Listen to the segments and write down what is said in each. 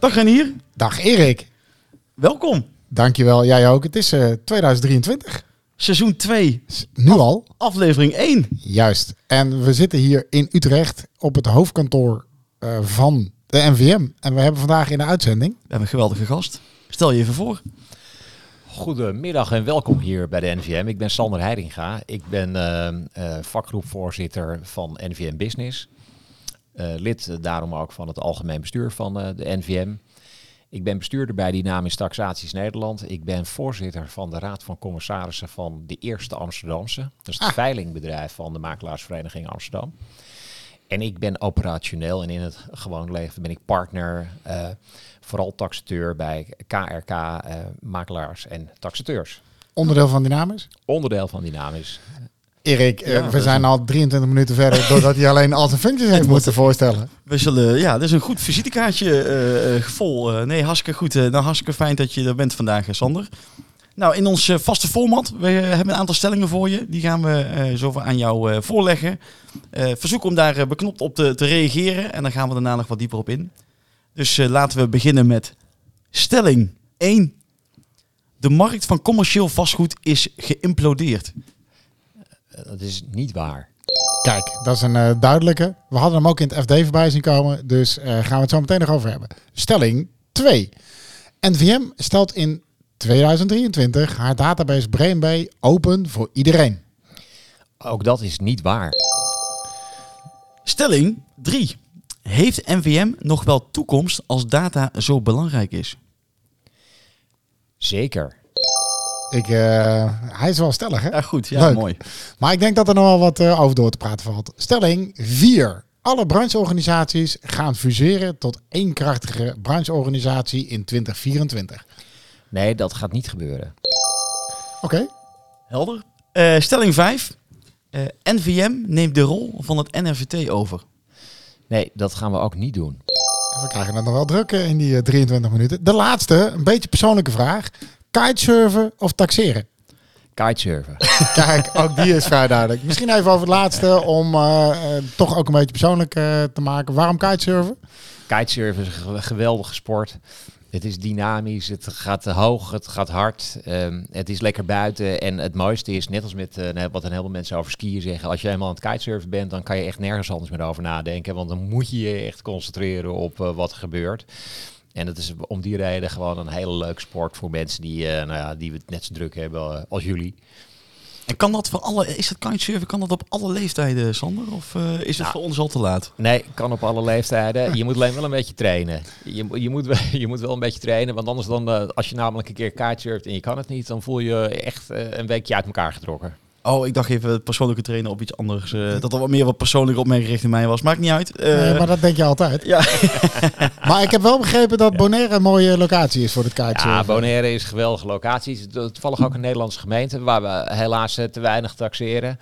Dag Renier, Dag Erik. welkom. Dankjewel, jij ook. Het is eh 2023. Seizoen 2, S- Nu al. aflevering 1. Juist. En we zitten hier in Utrecht op het hoofdkantoor eh, van de NVM. En we hebben vandaag in de uitzending... We hebben een geweldige gast. Stel je even voor. Goedemiddag en welkom hier bij de NVM. Ik ben Sander Heidinga. Ik ben eh, vakgroepvoorzitter van NVM Business. Eh, lid daarom ook van het algemeen bestuur van eh, de NVM. Ik ben bestuurder bij Dynamisch Taxaties Nederland. Ik ben voorzitter van de Raad van Commissarissen van de Eerste Amsterdamse. Dat is het Ah. veilingbedrijf van de Makelaarsvereniging Amsterdam. En ik ben operationeel en in het gewoon leven ben ik partner, eh, vooral taxateur bij KRK, makelaars en taxateurs. Onderdeel van Dynamis. Onderdeel van Dynamisch. Erik, eh, Ja, dat we zijn al 23 minuten verder doordat hij alleen al zijn functies heeft moeten voorstellen. We zullen, ja, dit is een goed visitekaartje vol. Eh, nee, hartstikke goed. Eh, nou, hartstikke fijn dat je er bent vandaag, Sander. Nou, in ons vaste format, we hebben een aantal stellingen voor je. Die gaan we eh zo aan jou voorleggen. Verzoek om daar beknopt op te, te reageren. En dan gaan we daarna nog wat dieper op in. Dus laten we beginnen met stelling 1. De markt van commercieel vastgoed is geïmplodeerd. Eh, dat is niet waar. Kijk, dat is een eh, duidelijke. We hadden hem ook in het FD voorbij zien komen. Dus eh, gaan we het zo meteen nog over hebben. Stelling 2. NVM stelt in 2023 haar database BrainBay open voor iedereen. Ook dat is niet waar. Stelling 3. Heeft NVM nog wel toekomst als data zo belangrijk is? Zeker. Ik, eh, hij is wel stellig, hè? Ja, goed. Ja, Leuk. mooi. Maar ik denk dat er nog wel wat eh, over door te praten valt. Stelling 4. Alle brancheorganisaties gaan fuseren tot één krachtige brancheorganisatie in 2024. Nee, dat gaat niet gebeuren. Oké. Helder. Eh, stelling 5. NVM neemt de rol van het NRVT over. Nee, dat gaan we ook niet doen. We krijgen het nog wel druk in die eh, 23 minuten. De laatste, een beetje persoonlijke vraag. Kitesurfen of taxeren? Kitesurfen. Kijk, ook die is vrij duidelijk. Misschien even over het laatste om eh, eh, toch ook een beetje persoonlijk eh, te maken. Waarom kitesurfen? Kitesurfen is een ge- geweldige sport. Het is dynamisch, het gaat hoog, het gaat hard. ehm, het is lekker buiten. En het mooiste is, net als met eh, wat een heleboel mensen over skiën zeggen... als je helemaal aan het kitesurfen bent, dan kan je echt nergens anders meer over nadenken. Want dan moet je je echt concentreren op wat er gebeurt. En dat is om die reden gewoon een hele leuke sport voor mensen die, eh, nou ja, die het net zo druk hebben eh, als jullie. En kan dat voor alle, is dat kitesurfen, kan dat op alle leeftijden, Sander? Of eh, is het Nou. voor ons al te laat? Nee, kan op alle leeftijden. Je moet alleen wel een beetje trainen. Je, je, moet, wel, je moet wel een beetje trainen, want anders dan, als je namelijk een keer kitesurft en je kan het niet, dan voel je je echt een weekje uit elkaar getrokken. Oh, ik dacht even het persoonlijke trainen op iets anders. eh, dat er wat meer wat persoonlijke opmerking richting mij was. Maakt niet uit. Eh, Nee, maar dat denk je altijd. Ja. Maar ik heb wel begrepen dat Bonaire een mooie locatie is voor het kitesurfen. Ja, Bonaire is een geweldige locatie. Het is toevallig ook een Nederlandse gemeente waar we helaas eh, te weinig taxeren.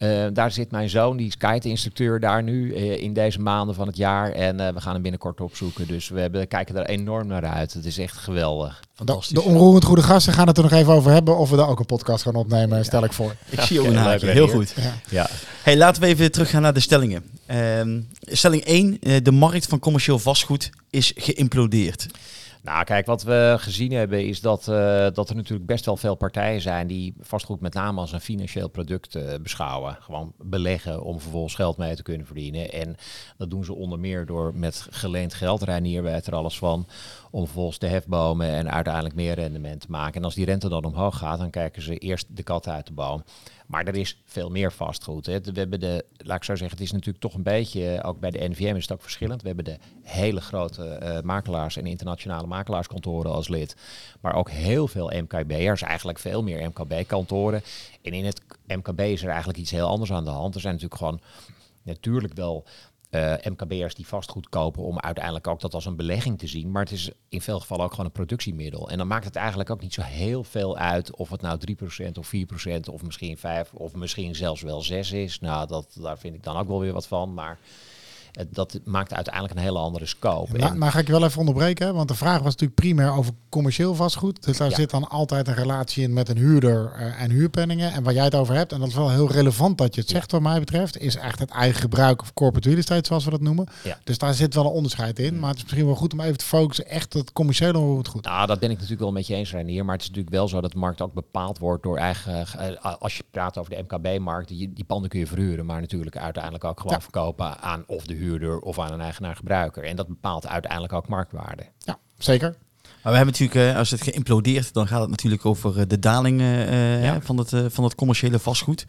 Eh, daar zit mijn zoon, die is kite-instructeur daar nu eh, in deze maanden van het jaar. En eh, we gaan hem binnenkort opzoeken. Dus we hebben, kijken er enorm naar uit. Het is echt geweldig. De, Fantastisch. de onroerend goede gasten gaan het er nog even over hebben of we daar ook een podcast gaan opnemen, stel ik voor. Ik zie ook een haakje. Heel goed. Ja. Ja. Hey, laten we even teruggaan naar de stellingen. Ehm, stelling 1. eh, de markt van commercieel vastgoed is geïmplodeerd. Nou, kijk, wat we gezien hebben is dat, eh, dat er natuurlijk best wel veel partijen zijn die vastgoed met name als een financieel product eh, beschouwen. Gewoon beleggen om vervolgens geld mee te kunnen verdienen. En dat doen ze onder meer door met geleend geld, Reinier weet er alles van, om vervolgens te hefbomen en uiteindelijk meer rendement te maken. En als die rente dan omhoog gaat, dan kijken ze eerst de kat uit de boom. Maar er is veel meer vastgoed. Hè. We hebben de, laat ik zo zeggen, het is natuurlijk toch een beetje, ook bij de NVM is het ook verschillend. We hebben de hele grote eh, makelaars en internationale makelaarskantoren als lid. Maar ook heel veel MKB'ers, eigenlijk veel meer MKB-kantoren. En in het MKB is er eigenlijk iets heel anders aan de hand. Er zijn natuurlijk gewoon natuurlijk wel eh, MKB'ers die vastgoed kopen om uiteindelijk ook dat als een belegging te zien. Maar het is in veel gevallen ook gewoon een productiemiddel. En dan maakt het eigenlijk ook niet zo heel veel uit of het nou 3% of 4% of misschien 5 of misschien zelfs wel 6 is. Nou, dat, daar vind ik dan ook wel weer wat van. Maar dat maakt uiteindelijk een hele andere scope. En- nou ga ik je wel even onderbreken, hè, want de vraag was natuurlijk primair over commercieel vastgoed. Dus daar Ja. zit dan altijd een relatie in met een huurder eh, en huurpenningen. En waar jij het over hebt, en dat is wel heel relevant dat je het zegt wat mij betreft, is echt het eigen gebruik of corporate real estate zoals we dat noemen. Ja. Dus daar zit wel een onderscheid in. Maar het is misschien wel goed om even te focussen echt het commerciële het goed. Nou, dat ben ik natuurlijk wel met je eens, Reinier. Maar het is natuurlijk wel zo dat de markt ook bepaald wordt door eigen... eh, Als je praat over de MKB-markt, die, die panden kun je verhuren. Maar natuurlijk uiteindelijk ook gewoon Ja. verkopen aan of de huurder of aan een eigenaar-gebruiker. En dat bepaalt uiteindelijk ook marktwaarde. Ja, zeker. Maar we hebben natuurlijk, eh, als het geïmplodeert, dan gaat het natuurlijk over eh, de daling eh, eh, Ja. van, het, eh, van het commerciële vastgoed.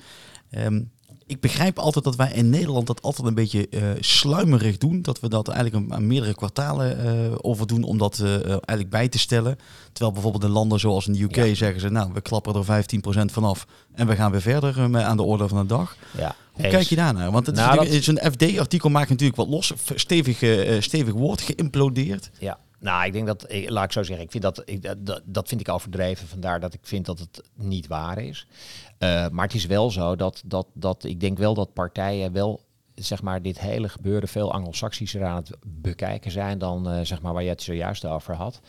Ehm, ik begrijp altijd dat wij in Nederland dat altijd een beetje eh, sluimerig doen. Dat we dat eigenlijk een- aan meerdere kwartalen eh over doen om dat eh, eigenlijk bij te stellen. Terwijl bijvoorbeeld in landen zoals in de UK Ja. zeggen ze, nou, we klappen er 15% vanaf en we gaan weer verder met- aan de orde van de dag. Ja, Hoe kijk je daarnaar? Want het is Nou, natuurlijk- zo'n FD-artikel maakt natuurlijk wat los. Stevig, stevig woord, geïmplodeerd. Ja, nou, ik denk dat, laat ik zo zeggen, ik vind dat, ik, dat- dat, dat vind ik overdreven. Vandaar dat ik vind dat het niet waar is. Eh, maar het is wel zo dat, dat, dat ik denk wel dat partijen wel zeg maar, dit hele gebeuren veel anglo-saxischer aan het bekijken zijn dan eh, zeg maar, waar je het zojuist over had.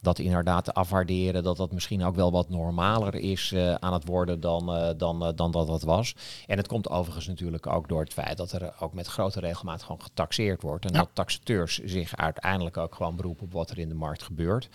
Dat inderdaad te afwaarderen dat dat misschien ook wel wat normaler is eh, aan het worden dan, eh, dan, eh, dan dat dat was. En het komt overigens natuurlijk ook door het feit dat er ook met grote regelmaat gewoon getaxeerd wordt. En Ja. dat taxateurs zich uiteindelijk ook gewoon beroepen op wat er in de markt gebeurt.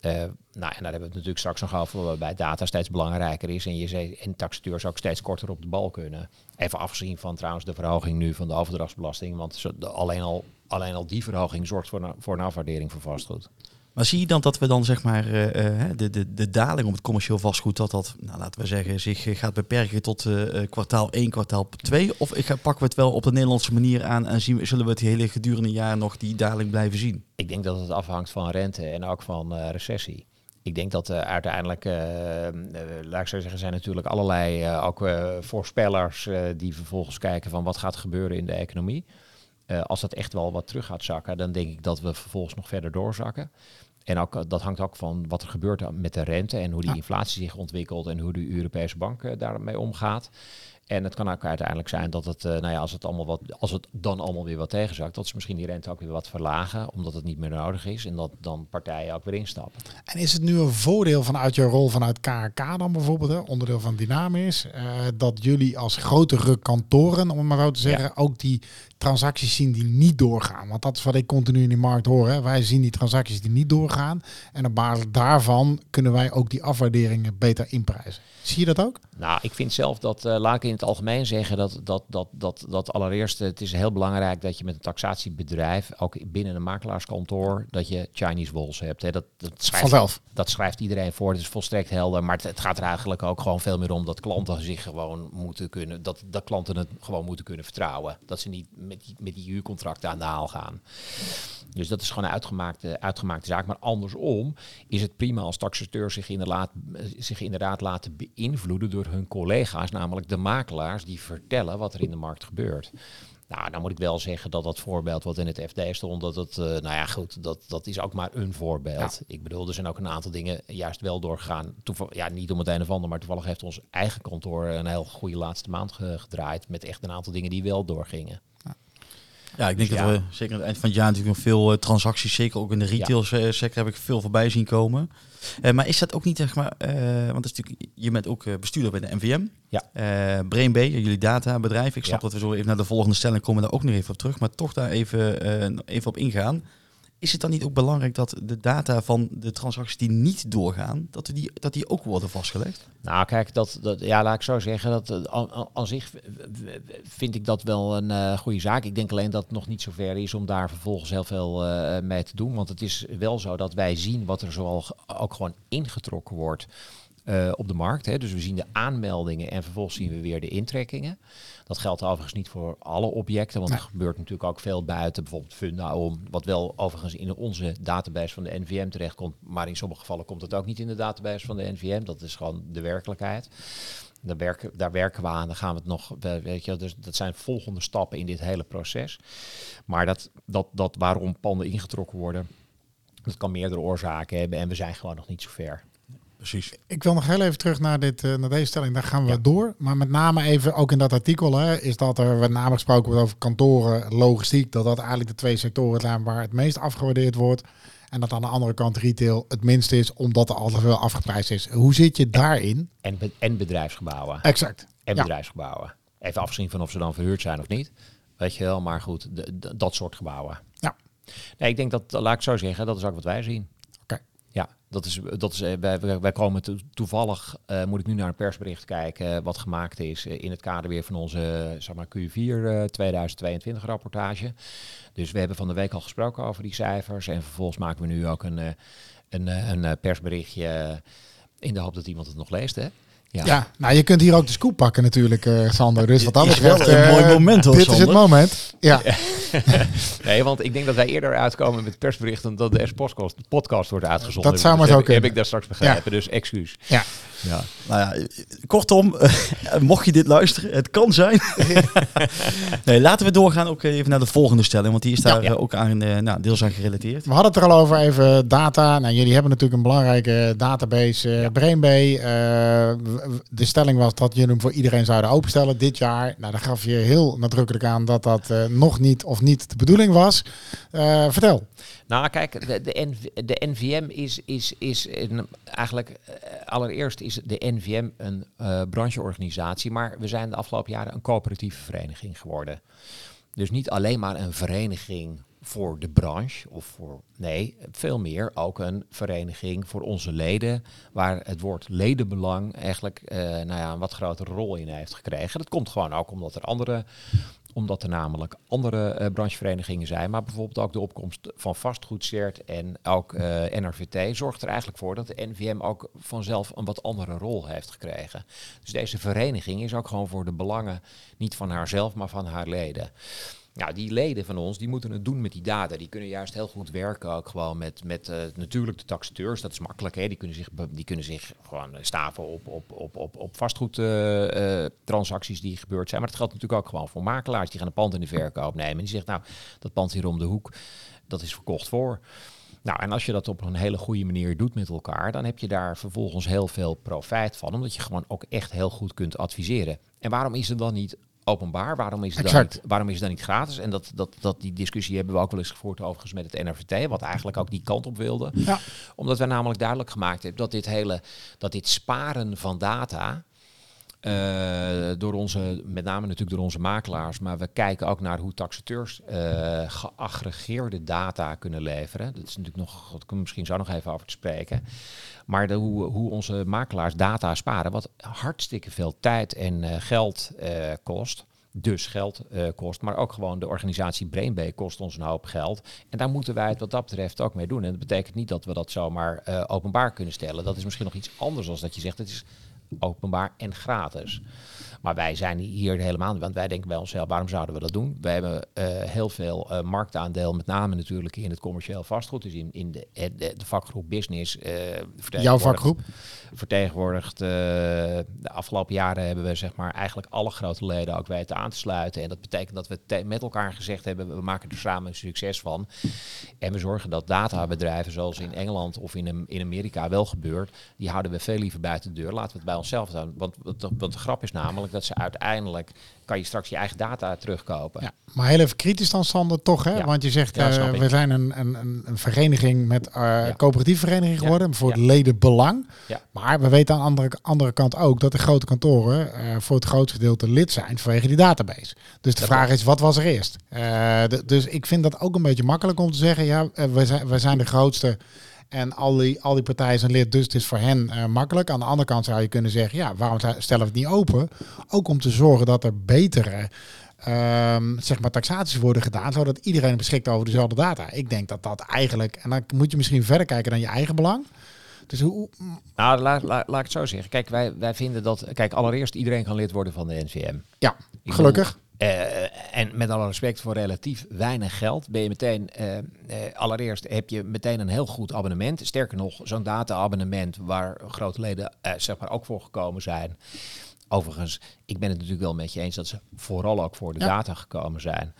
Nou, en daar hebben we het natuurlijk straks nog over, waarbij data steeds belangrijker is en, je en taxateurs ook steeds korter op de bal kunnen. Even afgezien van trouwens de verhoging nu van de overdrachtsbelasting, want alleen, al, alleen al die verhoging zorgt voor een, voor een afwaardering van vastgoed. Maar zie je dan dat we dan zeg maar eh, eh, de, de, de daling op het commercieel vastgoed, dat dat, nou, laten we zeggen, zich eh, gaat beperken tot kwartaal 1, kwartaal 2? Of pakken we het wel op de Nederlandse manier aan en zien, zullen we het hele gedurende jaar nog die daling blijven zien? Ik denk dat het afhangt van rente en ook van recessie. Ik denk dat uiteindelijk, laat ik zo zeggen, zijn natuurlijk allerlei ook voorspellers die vervolgens kijken van wat gaat gebeuren in de economie. Als dat echt wel wat terug gaat zakken, dan denk ik dat we vervolgens nog verder doorzakken. En ook, eh, dat hangt ook van wat er gebeurt met de rente en hoe die inflatie zich ontwikkelt en hoe de Europese bank eh, daarmee omgaat. En het kan ook uiteindelijk zijn dat het, eh, nou ja, als het, allemaal wat, als het dan allemaal weer wat tegenzakt, dat ze misschien die rente ook weer wat verlagen, omdat het niet meer nodig is. En dat dan partijen ook weer instappen. En is het nu een voordeel vanuit je rol vanuit KRK dan bijvoorbeeld, hè, onderdeel van Dynamis, eh, dat jullie als grotere kantoren, om het maar zo te zeggen, ook die transacties zien die niet doorgaan? Want dat is wat ik continu in die markt hoor. Hè. Wij zien die transacties die niet doorgaan en op basis daarvan kunnen wij ook die afwaarderingen beter inprijzen. Zie je dat ook? Nou, ik vind zelf dat, laat ik in het algemeen zeggen, dat, dat, dat, dat, dat allereerst, het is heel belangrijk dat je met een taxatiebedrijf, ook binnen een makelaarskantoor, dat je Chinese walls hebt. Hè. Dat, dat, schrijft, Vanzelf. dat schrijft iedereen voor, het is volstrekt helder. Maar het, het gaat er eigenlijk ook gewoon veel meer om dat klanten zich gewoon moeten kunnen, dat, dat klanten het gewoon moeten kunnen vertrouwen. Dat ze niet met die, met die huurcontracten aan de haal gaan. Dus dat is gewoon een uitgemaakte, uitgemaakte zaak. Maar andersom is het prima als taxateurs zich inderdaad, zich inderdaad laten beïnvloeden door hun collega's, namelijk de makelaars die vertellen wat er in de markt gebeurt. Nou, dan moet ik wel zeggen dat dat voorbeeld wat in het FD stond, dat het, eh, nou ja, goed, dat, dat is ook maar een voorbeeld. Ik bedoel, er zijn ook een aantal dingen juist wel doorgegaan. Toeval, ja, niet om het een of ander, maar toevallig heeft ons eigen kantoor een heel goede laatste maand ge- gedraaid met echt een aantal dingen die wel doorgingen. Ja, ik denk Dus dat we zeker aan het eind van het jaar natuurlijk nog veel eh, transacties, zeker ook in de retail se- sector heb ik veel voorbij zien komen. Eh, maar is dat ook niet, zeg maar, eh, want is natuurlijk, je bent ook bestuurder bij de NVM. Ja. Eh Brain B, jullie databedrijf. Ik snap Ja. dat we zo even naar de volgende stelling komen, daar ook nog even op terug. Maar toch daar even, even op ingaan. Is het dan niet ook belangrijk dat de data van de transacties die niet doorgaan, dat die, dat die ook worden vastgelegd? Nou, kijk, dat, dat, ja, laat ik zo zeggen. Dat, eh, aan, zich vind ik dat wel een eh, goede zaak. Ik denk alleen dat het nog niet zo ver is om daar vervolgens heel veel eh, mee te doen. Want het is wel zo dat wij zien wat er zoal ook gewoon ingetrokken wordt eh, op de markt. Hè. Dus we zien de aanmeldingen en vervolgens zien we weer de intrekkingen. Dat geldt overigens niet voor alle objecten, want er gebeurt natuurlijk ook veel buiten, bijvoorbeeld Funda om, wat wel overigens in onze database van de NVM terechtkomt, maar in sommige gevallen komt het ook niet in de database van de NVM. Dat is gewoon de werkelijkheid. Daar werken, daar werken we aan, dan gaan we het nog, we- weet je, dus dat zijn volgende stappen in dit hele proces. Maar dat, dat, dat waarom panden ingetrokken worden, dat kan meerdere oorzaken hebben en we zijn gewoon nog niet zo ver. Precies. Ik wil nog heel even terug naar, dit, eh, naar deze stelling. Daar gaan we door. Maar met name even, ook in dat artikel, hè, is dat er met name gesproken wordt over kantoren, logistiek. Dat dat eigenlijk de twee sectoren zijn waar het meest afgewaardeerd wordt. En dat aan de andere kant retail het minst is, omdat er al te veel afgeprijsd is. Hoe zit je daarin? En, en bedrijfsgebouwen. Exact. En Ja. bedrijfsgebouwen. Even afgezien van of ze dan verhuurd zijn of niet. Weet je wel, maar goed, de- de- dat soort gebouwen. Ja. Nee, ik denk dat, laat ik zo zeggen, dat is ook wat wij zien. Ja, dat is, dat is, eh, wij, wij komen to- toevallig, eh, moet ik nu naar een persbericht kijken, wat gemaakt is eh, in het kader weer van onze eh, zeg maar, Q4 eh, 2022 rapportage. Dus we hebben van de week al gesproken over die cijfers. En vervolgens maken we nu ook een, eh, een, eh, een eh, persberichtje eh, in de hoop dat iemand het nog leest, hè? Ja. nou je kunt hier ook de scoop pakken natuurlijk, eh, Sander. Dus wat dat Is wel betreft... een eh, mooi moment, hoor, Dit is het moment. Ja. Nee, want ik denk dat wij eerder uitkomen met persberichten dan de S-podcast podcast wordt uitgezonden. Dat zou maar heb, zo ik- Heb kunnen. ik daar straks begrepen, dus excuus. ja. Ja. Nou ja, kortom, mocht je dit luisteren, het kan zijn. nee, laten we doorgaan ook even naar de volgende stelling, want die is daar Ja. ook aan, eh, nou, deels aan gerelateerd. We hadden het er al over, even data. Nou, jullie hebben natuurlijk een belangrijke database, eh Brainbay. Eh, de stelling was dat jullie hem voor iedereen zouden openstellen dit jaar. Nou, daar gaf je heel nadrukkelijk aan dat dat nog niet of niet de bedoeling was. Eh, vertel. Nou, kijk, de, de, NV de NVM is, is, is een, eigenlijk eh, allereerst is de NVM een eh, brancheorganisatie, maar we zijn de afgelopen jaren een coöperatieve vereniging geworden. Dus niet alleen maar een vereniging voor de branche of voor nee, veel meer ook een vereniging voor onze leden, waar het woord ledenbelang eigenlijk eh, nou ja, een wat grotere rol in heeft gekregen. Dat komt gewoon ook omdat er andere omdat er namelijk andere eh, brancheverenigingen zijn, maar bijvoorbeeld ook de opkomst van vastgoedcert en ook eh, NRVT zorgt er eigenlijk voor dat de NVM ook vanzelf een wat andere rol heeft gekregen. Dus deze vereniging is ook gewoon voor de belangen niet van haarzelf, maar van haar leden. Nou, die leden van ons, die moeten het doen met die data. Die kunnen juist heel goed werken ook gewoon met, met eh, natuurlijk de taxateurs. Dat is makkelijk, hè. Die kunnen zich, die kunnen zich gewoon eh, staven op, op, op, op, op vastgoedtransacties die gebeurd zijn. Maar dat geldt natuurlijk ook gewoon voor makelaars. Die gaan een pand in de verkoop nemen. En die zegt, nou, dat pand hier om de hoek, dat is verkocht voor. Nou, en als je dat op een hele goede manier doet met elkaar, dan heb je daar vervolgens heel veel profijt van, omdat je gewoon ook echt heel goed kunt adviseren. En waarom is het dan niet openbaar? Waarom is het, dan niet, waarom is het dan niet gratis? En dat, dat, dat, die discussie hebben we ook wel eens gevoerd overigens met het NRVT, wat eigenlijk ook die kant op wilde. Ja. Omdat we namelijk duidelijk gemaakt hebben dat dit hele, dat dit sparen van data, eh, door onze, met name natuurlijk door onze makelaars, maar we kijken ook naar hoe taxateurs eh, geaggregeerde data kunnen leveren. Dat is natuurlijk nog, dat kunnen we misschien zo nog even over te spreken. Maar de, hoe, hoe onze makelaars data sparen, wat hartstikke veel tijd en eh, geld kost. Dus geld kost, maar ook gewoon de organisatie Brainbay kost ons een hoop geld. En daar moeten wij het wat dat betreft ook mee doen. En dat betekent niet dat we dat zomaar openbaar kunnen stellen. Dat is misschien nog iets anders dan dat je zegt, het is openbaar en gratis. Maar wij zijn hier helemaal niet, want wij denken bij onszelf, waarom zouden we dat doen? We hebben eh, heel veel eh, marktaandeel, met name natuurlijk in het commercieel vastgoed. Dus in, in de, de, de vakgroep business. eh, Jouw vakgroep. vertegenwoordigd. eh, de afgelopen jaren hebben we zeg maar eigenlijk alle grote leden ook weten aan te sluiten. En dat betekent dat we met elkaar gezegd hebben, we maken er samen een succes van. En we zorgen dat databedrijven zoals in Engeland of in, in Amerika wel gebeurt, die houden we veel liever buiten de deur. Laten we het bij onszelf doen. Want, want de grap is namelijk dat ze uiteindelijk, kan je straks je eigen data terugkopen. Ja, maar heel even kritisch dan, Sander, toch? Hè? Ja. Want je zegt, Ja, eh, we zijn een, een, een, vereniging met eh coöperatieve vereniging geworden, voor het ledenbelang. Maar we weten aan de andere, andere kant ook dat de grote kantoren eh, voor het grootste gedeelte lid zijn vanwege die database. Dus de Dat vraag is, wat was er eerst? Dus ik vind dat ook een beetje makkelijk om te zeggen, ja, we, zijn, we zijn de grootste. En al die, al die partijen zijn lid, dus het is voor hen eh, makkelijk. Aan de andere kant zou je kunnen zeggen, ja, waarom stellen we het niet open? Ook om te zorgen dat er betere ehm, zeg maar taxaties worden gedaan, zodat iedereen beschikt over dezelfde data. Ik denk dat dat eigenlijk, en dan moet je misschien verder kijken dan je eigen belang. Dus hoe, Nou, laat, laat, laat ik het zo zeggen. Kijk, wij, wij vinden dat, kijk, allereerst iedereen kan lid worden van de NVM. ja, Ik gelukkig. Eh, en met alle respect voor relatief weinig geld ben je meteen, eh, eh, allereerst heb je meteen een heel goed abonnement. Sterker nog, zo'n data-abonnement waar grote leden zeg maar ook voor gekomen zijn. Overigens, ik ben het natuurlijk wel met je eens dat ze vooral ook voor de Ja. data gekomen zijn.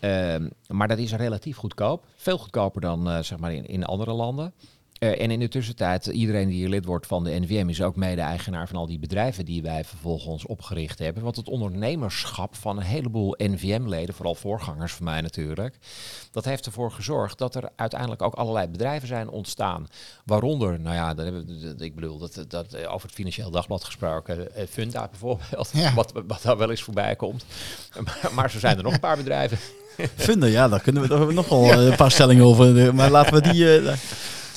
Ehm, maar dat is relatief goedkoop. Veel goedkoper dan zeg maar in, in andere landen. Eh, en in de tussentijd, iedereen die hier lid wordt van de NVM is ook mede-eigenaar van al die bedrijven die wij vervolgens opgericht hebben. Want het ondernemerschap van een heleboel NVM-leden, vooral voorgangers van mij natuurlijk, dat heeft ervoor gezorgd dat er uiteindelijk ook allerlei bedrijven zijn ontstaan. Waaronder, nou ja, we, ik bedoel, dat, dat, eh, over het Financieel Dagblad gesproken, eh, Funda bijvoorbeeld, Ja. wat, wat daar wel eens voorbij komt. Maar, maar zo zijn er nog een paar bedrijven. Vinden, ja, daar kunnen we, daar hebben we nog wel eh, een paar stellingen over. Maar laten we die...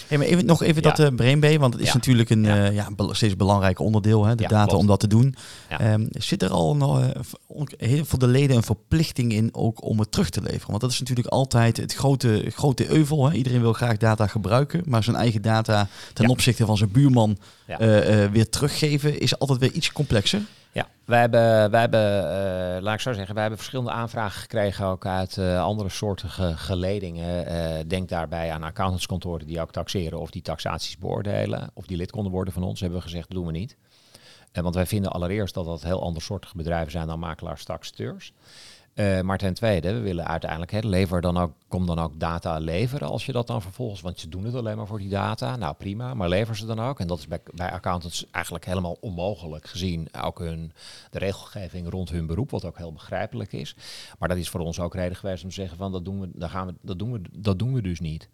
Hey, maar even, nog even Ja. dat uh, BrainBay, want het is Ja. natuurlijk een Ja. eh, steeds belangrijk onderdeel, hè, de data klopt. om dat te doen. Ehm, zit er al nog, eh, v- heel voor de leden een verplichting in ook om het terug te leveren? Want dat is natuurlijk altijd het grote, grote euvel. Hè. Iedereen wil graag data gebruiken, maar zijn eigen data ten opzichte van zijn buurman eh, eh, weer teruggeven is altijd weer iets complexer. Ja, wij hebben, wij hebben eh, laat ik zo zeggen, wij hebben verschillende aanvragen gekregen ook uit eh, andere soortige geledingen. Eh, denk daarbij aan accountantskantoren die ook taxeren of die taxaties beoordelen. Of die lid konden worden van ons, hebben we gezegd, doen we niet. Want wij vinden allereerst dat dat heel andersoortige bedrijven zijn dan makelaars, taxateurs. Eh, maar ten tweede, we willen uiteindelijk, hè, lever dan ook, kom dan ook data leveren als je dat dan vervolgens, want ze doen het alleen maar voor die data. Nou prima, maar lever ze dan ook. En dat is bij, bij accountants eigenlijk helemaal onmogelijk gezien ook hun, de regelgeving rond hun beroep, wat ook heel begrijpelijk is. Maar dat is voor ons ook reden geweest om te zeggen van dat doen we, daar gaan we, dat doen we, dat doen we dus niet.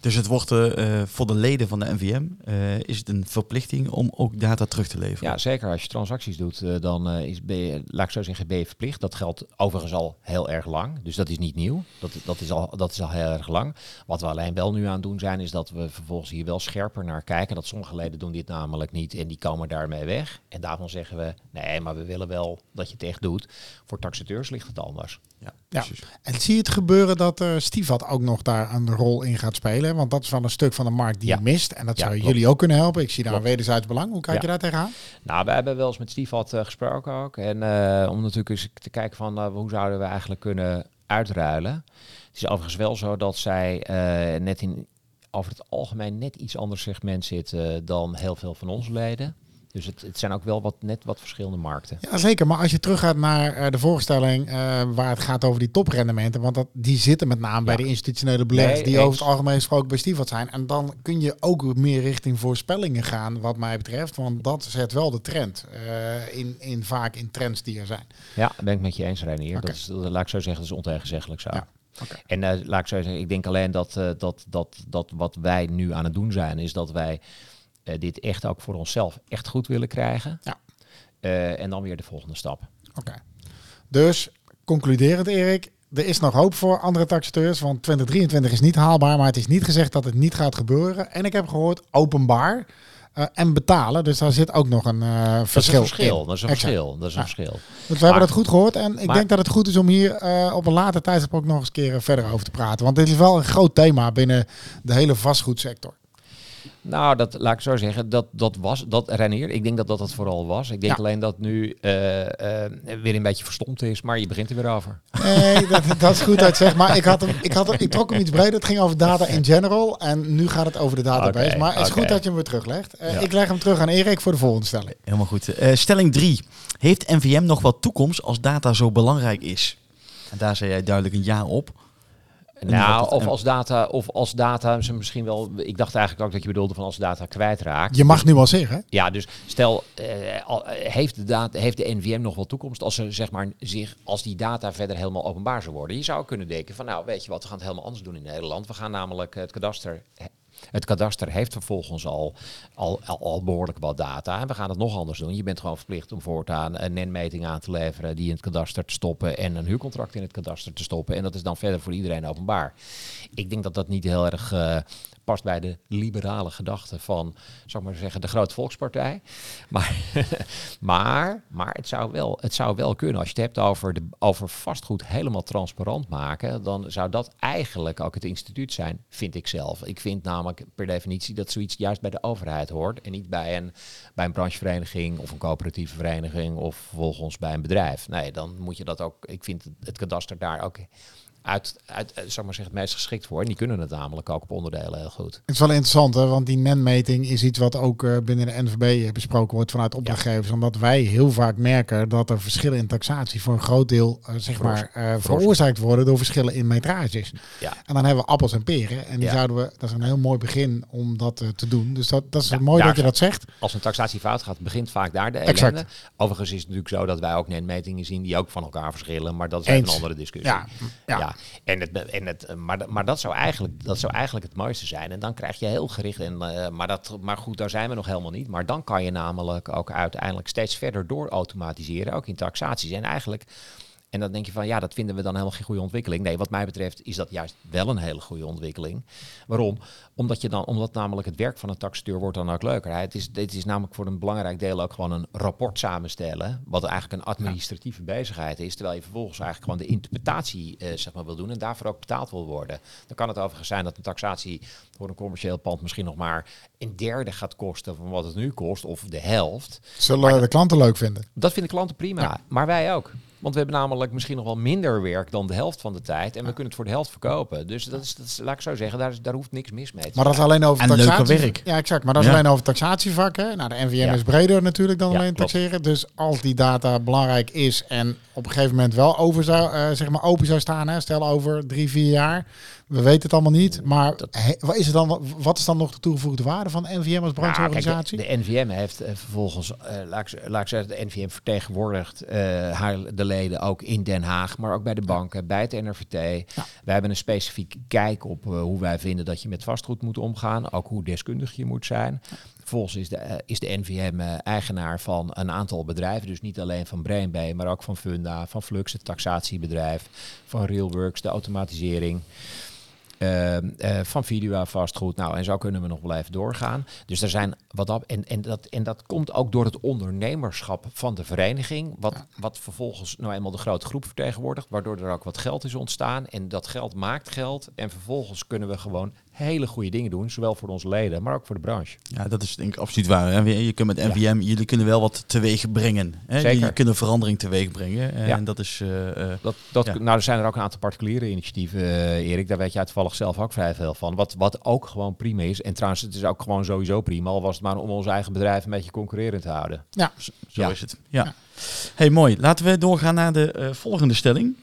Dus het wordt eh, eh, voor de leden van de NVM eh, is het een verplichting om ook data terug te leveren. Ja, zeker. Als je transacties doet, dan is, je, laat ik zo zeggen, ben je verplicht. Dat geldt overigens al heel erg lang. Dus dat is niet nieuw. Dat, dat, is, al, dat is al heel erg lang. Wat we alleen wel nu aan doen zijn, is dat we vervolgens hier wel scherper naar kijken. Dat sommige leden doen dit namelijk niet en die komen daarmee weg. En daarvan zeggen we, nee, maar we willen wel dat je het echt doet. Voor taxateurs ligt het anders. Ja, Ja. En zie je het gebeuren dat Stivat ook nog daar een rol in gaat spelen? Want dat is wel een stuk van de markt die Ja. je mist. En dat zou jullie ook kunnen helpen. Ik zie daar Klopt. wederzijds belang. Hoe kijk je daar tegenaan? Nou, we hebben wel eens met Stiefvat eh, gesproken ook. En eh, om natuurlijk eens te kijken van hoe zouden we eigenlijk kunnen uitruilen. Het is overigens wel zo dat zij net in over het algemeen net iets ander segment zitten dan heel veel van onze leden. Dus het, het zijn ook wel wat, net wat verschillende markten. Ja, zeker. Maar als je teruggaat naar eh, de voorstelling eh, waar het gaat over die toprendementen, want dat, die zitten met name bij de institutionele beleggers Nee, die eens. over het algemeen gesproken bij Stivat zijn. En dan kun je ook meer richting voorspellingen gaan, wat mij betreft. Want dat zet wel de trend eh, in, in vaak in trends die er zijn. Ja, ben ik met je eens, Renier. Oké. Dat is, laat ik zo zeggen, dat is ontegenzeggelijk zo. Ja. En laat ik zo zeggen, ik denk alleen dat, dat, dat, dat wat wij nu aan het doen zijn, is dat wij dit echt ook voor onszelf echt goed willen krijgen. Ja. Eh, en dan weer de volgende stap. Oké. Dus concluderend, Erik. Er is nog hoop voor andere taxateurs, want 2023 is niet haalbaar, maar het is niet gezegd dat het niet gaat gebeuren. En ik heb gehoord openbaar eh, en betalen, dus daar zit ook nog een eh, Dat is verschil een verschil. in. Dat is een Exact. verschil. Dat is een Ja. verschil. Dus we hebben dat goed gehoord en ik maar- denk dat het goed is om hier eh, op een later tijdstip ook nog eens een keer eh, verder over te praten. Want dit is wel een groot thema binnen de hele vastgoedsector. Nou, dat laat ik zo zeggen. Dat, dat was, dat Renier, ik denk dat dat het vooral was. Ik denk Ja. alleen dat nu eh, eh, weer een beetje verstomd is, maar je begint er weer over. Nee, dat, dat is goed dat het zegt. Maar ik, had hem, ik, had hem, ik trok hem iets breder. Het ging over data in general. En nu gaat het over de database. Maar het is goed dat je hem weer teruglegt. Eh, Ja. Ik leg hem terug aan Erik voor de volgende stelling. Helemaal goed. Eh, stelling 3. Heeft NVM nog wat toekomst als data zo belangrijk is? En daar zei jij duidelijk een ja op. Nou, of als data, of als data ze misschien wel. Ik dacht eigenlijk ook dat je bedoelde van als data kwijtraakt. Je mag nu wel zeggen. hè? Ja, dus stel, eh, eh, heeft, de data, heeft de NVM nog wel toekomst als, ze, zeg maar, zich, als die data verder helemaal openbaar zou worden? Je zou kunnen denken van, nou, weet je wat, we gaan het helemaal anders doen in Nederland. We gaan namelijk het kadaster... Het kadaster heeft vervolgens al, al, al, behoorlijk wat data. En we gaan het nog anders doen. Je bent gewoon verplicht om voortaan een NEN-meting aan te leveren, die in het kadaster te stoppen en een huurcontract in het kadaster te stoppen. En dat is dan verder voor iedereen openbaar. Ik denk dat dat niet heel erg eh, past bij de liberale gedachte van, zou ik maar zeggen, de grote volkspartij. Maar, maar, maar het, zou wel, het zou wel kunnen. Als je het hebt over, de, over vastgoed helemaal transparant maken, dan zou dat eigenlijk ook het instituut zijn, vind ik zelf. Ik vind namelijk per definitie dat zoiets juist bij de overheid hoort en niet bij een, bij een branchevereniging of een coöperatieve vereniging of vervolgens bij een bedrijf. Nee, dan moet je dat ook, ik vind het kadaster daar ook uit, uit eh, maar zeggen, het meest geschikt voor. En die kunnen het namelijk ook op onderdelen heel goed. Het is wel interessant, hè, want die NEN-meting is iets wat ook eh, binnen de NVB besproken wordt vanuit opdrachtgevers. Omdat wij heel vaak merken dat er verschillen in taxatie voor een groot deel eh, zeg maar, veroorzaakt worden door verschillen in metrages. Ja. En dan hebben we appels en peren. En die Ja. zouden we, dat is een heel mooi begin om dat te doen. Dus dat, dat is mooi dat je dat zegt. Als een taxatie fout gaat, begint vaak daar de Exact. ellende. Overigens is het natuurlijk zo dat wij ook NEN-metingen zien die ook van elkaar verschillen. Maar dat is even een andere discussie. Ja, En het, en het, eh, maar, maar dat, zou eigenlijk, dat zou eigenlijk het mooiste zijn. En dan krijg je heel gericht. En, eh, maar, dat, maar goed, daar zijn we nog helemaal niet. Maar dan kan je namelijk ook uiteindelijk steeds verder door automatiseren. Ook in taxaties. En eigenlijk. En dan denk je van ja, dat vinden we dan helemaal geen goede ontwikkeling. Nee, wat mij betreft is dat juist wel een hele goede ontwikkeling. Waarom? Omdat, je dan, omdat namelijk het werk van een taxateur wordt dan ook leuker. Het is, dit is namelijk voor een belangrijk deel ook gewoon een rapport samenstellen. Wat eigenlijk een administratieve bezigheid is. Terwijl je vervolgens eigenlijk gewoon de interpretatie eh, zeg maar, wil doen. En daarvoor ook betaald wil worden. Dan kan het overigens zijn dat een taxatie voor een commercieel pand misschien nog maar een derde gaat kosten van wat het nu kost. Of de helft. Zullen de klanten leuk vinden. Dat vinden klanten prima, Ja. maar wij ook. Want we hebben namelijk misschien nog wel minder werk dan de helft van de tijd. En we kunnen het voor de helft verkopen. Dus dat is, dat is laat ik zo zeggen, daar, is, daar hoeft niks mis mee te Maar dat is alleen over En leuker taxatie. werk. Ja, exact. Maar dat is Ja. alleen over taxatievak. Hè. Nou, de NVM Ja. is breder natuurlijk dan Ja, alleen klopt. taxeren. Dus als die data belangrijk is en op een gegeven moment wel over zou, eh, zeg maar open zou staan, hè, stel over drie, vier jaar. We weten het allemaal niet. Maar he- wat, is het dan, wat is dan nog de toegevoegde waarde van NVM als Nou, kijk, brancheorganisatie? de, de NVM heeft eh, vervolgens, eh, laat, ik, z- laat ik zeggen, de NVM vertegenwoordigt eh, haar, de leden ook in Den Haag, maar ook bij de banken, bij het NRVT. Wij hebben een specifieke kijk op hoe wij vinden dat je met vastgoed moet omgaan, ook hoe deskundig je moet zijn. Vervolgens is de, is de NVM eigenaar van een aantal bedrijven, dus niet alleen van BrainBay, maar ook van Funda, van Flux, het taxatiebedrijf, van Realworks, de automatisering. Eh, eh, van Vidua vastgoed. Nou, en zo kunnen we nog even doorgaan. Dus er zijn wat dat en, en, dat, en dat komt ook door het ondernemerschap van de vereniging, wat, wat vervolgens nou eenmaal de grote groep vertegenwoordigt, waardoor er ook wat geld is ontstaan. En dat geld maakt geld. En vervolgens kunnen we gewoon hele goede dingen doen, zowel voor onze leden, maar ook voor de branche. Ja, dat is denk ik absoluut waar. hè. Je kunt met NVM, jullie kunnen wel wat teweeg brengen. Hè? Zeker. Jullie kunnen verandering teweeg brengen. En Ja. dat is... eh, eh, Dat, dat, Ja. Nou, er zijn er ook een aantal particuliere initiatieven, eh, Erik. Daar weet jij toevallig zelf ook vrij veel van. Wat, wat ook gewoon prima is. En trouwens, het is ook gewoon sowieso prima. Al was het maar om ons eigen bedrijf een beetje concurrerend te houden. ja. zo Ja. is het. Ja. Hey, mooi. Laten we doorgaan naar de eh, volgende stelling.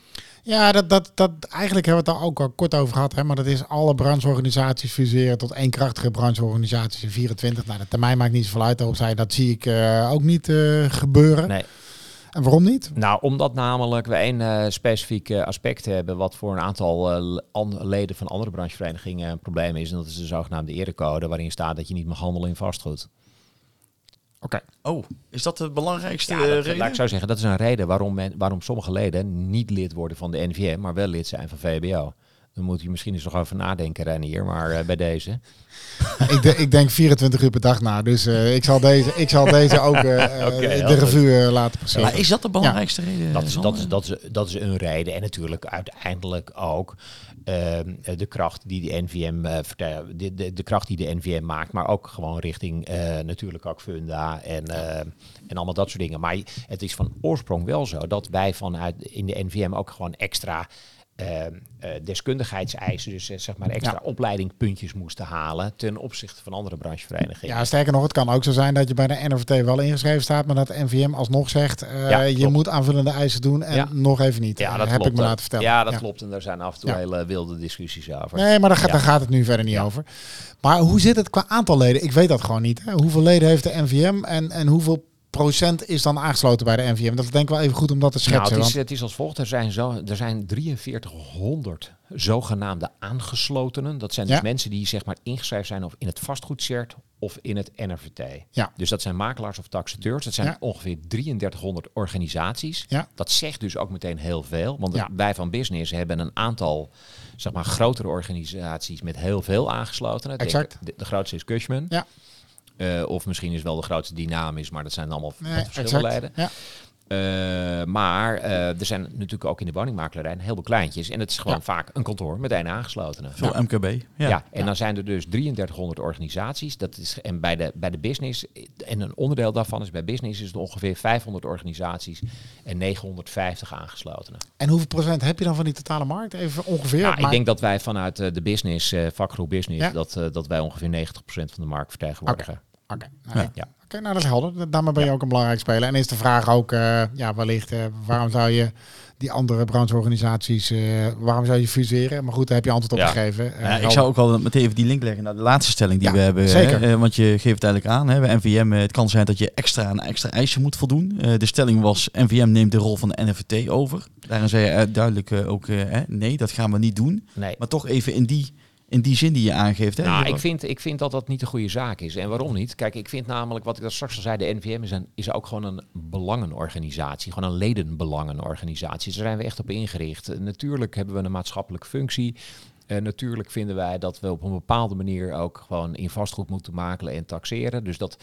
Ja, dat, dat, dat, eigenlijk hebben we het daar ook al kort over gehad. Hè, maar dat is alle brancheorganisaties fuseren tot één krachtige brancheorganisatie in 24. Nou, de termijn maakt niet zoveel uit. Daarop zei dat zie ik eh, ook niet eh, gebeuren. Nee. En waarom niet? Nou, omdat namelijk we één eh, specifiek aspect hebben... wat voor een aantal an- leden van andere brancheverenigingen een probleem is. En dat is de zogenaamde erecode... waarin staat dat je niet mag handelen in vastgoed. Oké. Oh, is dat de belangrijkste Ja, eh, dat, reden? laat ik zo zeggen, dat is een reden waarom, men, waarom sommige leden niet lid worden van de NVM, maar wel lid zijn van VBO. Dan moet je misschien eens nog over nadenken, Renier, maar eh, bij deze. ik, de- ik denk 24 uur per dag na. Dus eh, ik, zal deze, ik zal deze ook eh, de revue laten passeren. maar is dat de belangrijkste reden? Dat is, dat, is, dat, is, dat is een reden. En natuurlijk uiteindelijk ook ehm, de kracht die de NVM eh, de, de, de kracht die de NVM maakt, maar ook gewoon richting eh, natuurlijk ook Funda en, eh, en allemaal dat soort dingen. Maar het is van oorsprong wel zo dat wij vanuit in de NVM ook gewoon extra eh, eh, deskundigheidseisen, dus eh, zeg maar extra Ja. opleidingpuntjes moesten halen ten opzichte van andere brancheverenigingen. Ja, sterker nog, het kan ook zo zijn dat je bij de NRVT wel ingeschreven staat, maar dat de NVM alsnog zegt, eh, Ja, je moet aanvullende eisen doen en Ja. nog even niet. Ja, dat heb klopt. ik me laten vertellen. Ja, dat klopt. En daar zijn af en toe hele wilde discussies over. Nee, maar daar gaat, daar gaat het nu verder niet over. Maar hoe zit het qua aantal leden? Ik weet dat gewoon niet. Hè? Hoeveel leden heeft de NVM en, en hoeveel procent is dan aangesloten bij de NVM? Dat is denk ik wel even goed om dat te Nou, schetsen. het, is, want- het is als volgt. Er zijn, zo, er zijn 4300 zogenaamde aangeslotenen. Dat zijn dus Ja. mensen die zeg maar ingeschreven zijn of in het vastgoedcert of in het NRVT. Ja. Dus dat zijn makelaars of taxateurs. Dat zijn Ja. ongeveer 3300 organisaties. Ja. Dat zegt dus ook meteen heel veel. Want Ja. wij van Business hebben een aantal zeg maar, grotere organisaties met heel veel aangeslotenen. Denk- Exact. De, de grootste is Cushman. Ja. Eh, of misschien is wel de grootste dynamisch, maar dat zijn allemaal Nee, verschillende. Ja. Eh, maar eh, er zijn natuurlijk ook in de woningmakelaarij een heleboel kleintjes. En het is gewoon Ja. vaak een kantoor met één aangeslotene. Veel MKB. Ja. Ja, en dan zijn er dus 3300 organisaties. Dat is, en bij de, bij de business, en een onderdeel daarvan is bij business, is het ongeveer 500 organisaties en 950 aangeslotenen. En hoeveel procent heb je dan van die totale markt? Even ongeveer. Ja, ik maar- denk dat wij vanuit eh, de business, vakgroep business, dat, dat wij ongeveer 90% van de markt vertegenwoordigen. Oké, nou, Ja. ja. Oké, nou dat is helder. Daarmee ben je ook een belangrijk speler. En is de vraag ook, eh, ja, wellicht, eh, waarom zou je die andere brancheorganisaties, eh, waarom zou je fuseren? Maar goed, daar heb je antwoord op Ja. gegeven. Ja, ik zou ook wel meteen even die link leggen naar de laatste stelling die we hebben. zeker. hè. Want je geeft het eigenlijk aan, hè, bij NVM, het kan zijn dat je extra aan extra eisen moet voldoen. De stelling was, NVM neemt de rol van de NFT over. Daarin zei je duidelijk ook, nee, dat gaan we niet doen. Nee. Maar toch even in die, in die zin die je aangeeft. Hè. Nou, ik vind, ik vind dat dat niet de goede zaak is. En waarom niet? Kijk, ik vind namelijk, wat ik daar straks al zei, de NVM is, een, is ook gewoon een belangenorganisatie. Gewoon een ledenbelangenorganisatie. Daar zijn we echt op ingericht. Eh, natuurlijk hebben we een maatschappelijke functie. En natuurlijk vinden wij dat we op een bepaalde manier ook gewoon in vastgoed moeten makelen en taxeren. Dus dat,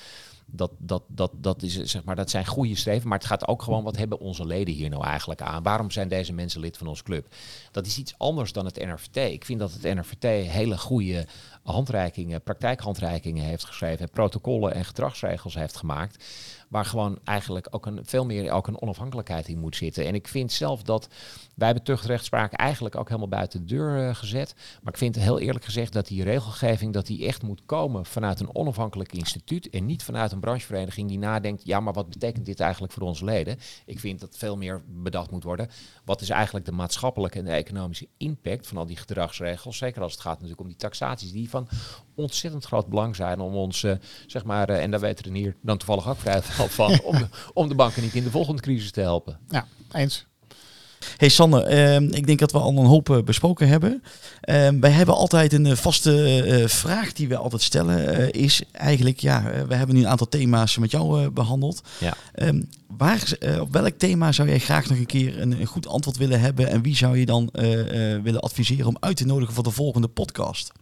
dat, dat, dat, dat, is, zeg maar, dat zijn goede streven. Maar het gaat ook gewoon, wat hebben onze leden hier nou eigenlijk aan? Waarom zijn deze mensen lid van onze club? Dat is iets anders dan het NRVT. Ik vind dat het NRVT hele goede handreikingen, praktijkhandreikingen heeft geschreven. En protocollen en gedragsregels heeft gemaakt. Waar gewoon eigenlijk ook een, veel meer ook een onafhankelijkheid in moet zitten. En ik vind zelf dat wij hebben tuchtrechtspraak eigenlijk ook helemaal buiten de deur eh, gezet. Maar ik vind heel eerlijk gezegd dat die regelgeving dat die echt moet komen vanuit een onafhankelijk instituut. En niet vanuit een branchevereniging die nadenkt, ja maar wat betekent dit eigenlijk voor onze leden? Ik vind dat veel meer bedacht moet worden. Wat is eigenlijk de maatschappelijke en de economische impact van al die gedragsregels? Zeker als het gaat natuurlijk om die taxaties die van ontzettend groot belang zijn om ons, eh, zeg maar, eh, en daar weet Renier dan toevallig ook vrij van, om de, om de banken niet in de volgende crisis te helpen. Ja, eens. Hey Sander, ehm, ik denk dat we al een hoop eh, besproken hebben. Ehm, wij hebben altijd een eh, vaste eh, vraag die we altijd stellen. is eigenlijk, ja, we hebben nu een aantal thema's met jou eh, behandeld. Ja. Ehm, waar, op welk thema zou jij graag nog een keer een, een goed antwoord willen hebben? En wie zou je dan willen adviseren om uit te nodigen voor de volgende podcast?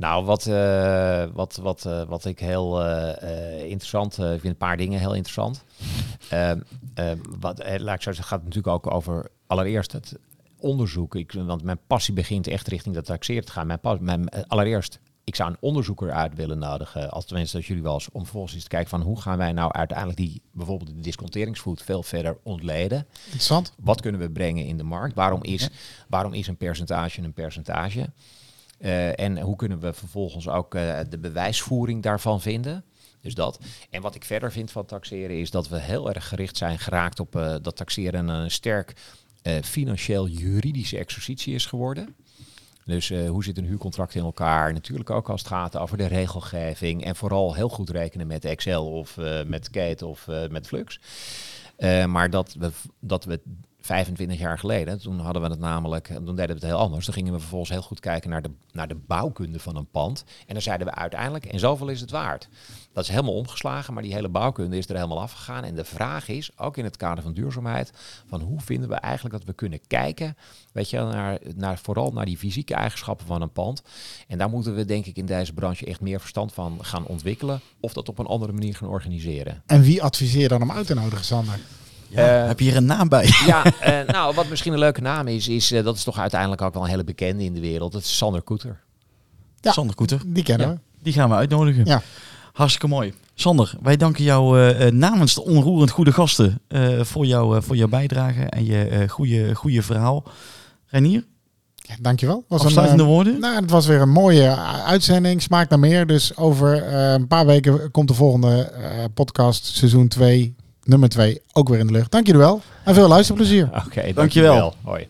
Nou, wat, eh, wat, wat, eh, wat ik heel eh, interessant ik vind, een paar dingen heel interessant. Ehm, ehm, wat, laat ik zo zeggen, gaat natuurlijk ook over allereerst het onderzoek. Ik, want mijn passie begint echt richting dat taxeren te gaan. Mijn, pas- mijn, allereerst, ik zou een onderzoeker uit willen nodigen, als tenminste dat jullie wel eens, om vervolgens eens te kijken van hoe gaan wij nou uiteindelijk die, bijvoorbeeld de disconteringsvoet veel verder ontleden. Interessant. Wat kunnen we brengen in de markt? Waarom is, waarom is een percentage een percentage? Eh, en hoe kunnen we vervolgens ook eh, de bewijsvoering daarvan vinden? Dus dat. En wat ik verder vind van taxeren is dat we heel erg gericht zijn geraakt op eh, dat taxeren een sterk eh, financieel juridische exercitie is geworden. Dus hoe zit een huurcontract in elkaar? Natuurlijk ook als het gaat over de regelgeving. En vooral heel goed rekenen met Excel of met Kate of met Flux. Maar dat we, dat we 25 jaar geleden, toen hadden we het namelijk, toen deden we het heel anders. Dan gingen we vervolgens heel goed kijken naar de, naar de bouwkunde van een pand. En dan zeiden we uiteindelijk, en zoveel is het waard. Dat is helemaal omgeslagen, maar die hele bouwkunde is er helemaal afgegaan. En de vraag is, ook in het kader van duurzaamheid, van hoe vinden we eigenlijk dat we kunnen kijken, weet je, naar, naar, vooral naar die fysieke eigenschappen van een pand. En daar moeten we denk ik in deze branche echt meer verstand van gaan ontwikkelen. Of dat op een andere manier gaan organiseren. En wie adviseer je dan om uit te nodigen, Sander? Ja, Eh, heb je hier een naam bij? Ja, eh, nou, wat misschien een leuke naam is, is eh, dat is toch uiteindelijk ook wel een hele bekende in de wereld. Dat is Sander Koeter. Ja. Sander Koeter, Die kennen Ja. we. die gaan we uitnodigen. Ja. Hartstikke mooi. Sander, wij danken jou namens de onroerend goede gasten eh, voor, jou, eh, voor jouw bijdrage en je eh, goede, goede verhaal. Renier, Ja, dankjewel. Was afsluitende eh, woorden? Nou, het was weer een mooie uitzending. Smaakt naar meer. Dus over eh, een paar weken komt de volgende eh, podcast, seizoen 2, nummer 2, ook weer in de lucht. Dank jullie wel en veel luisterplezier. Oké, Dankjewel. dankjewel. Hoi.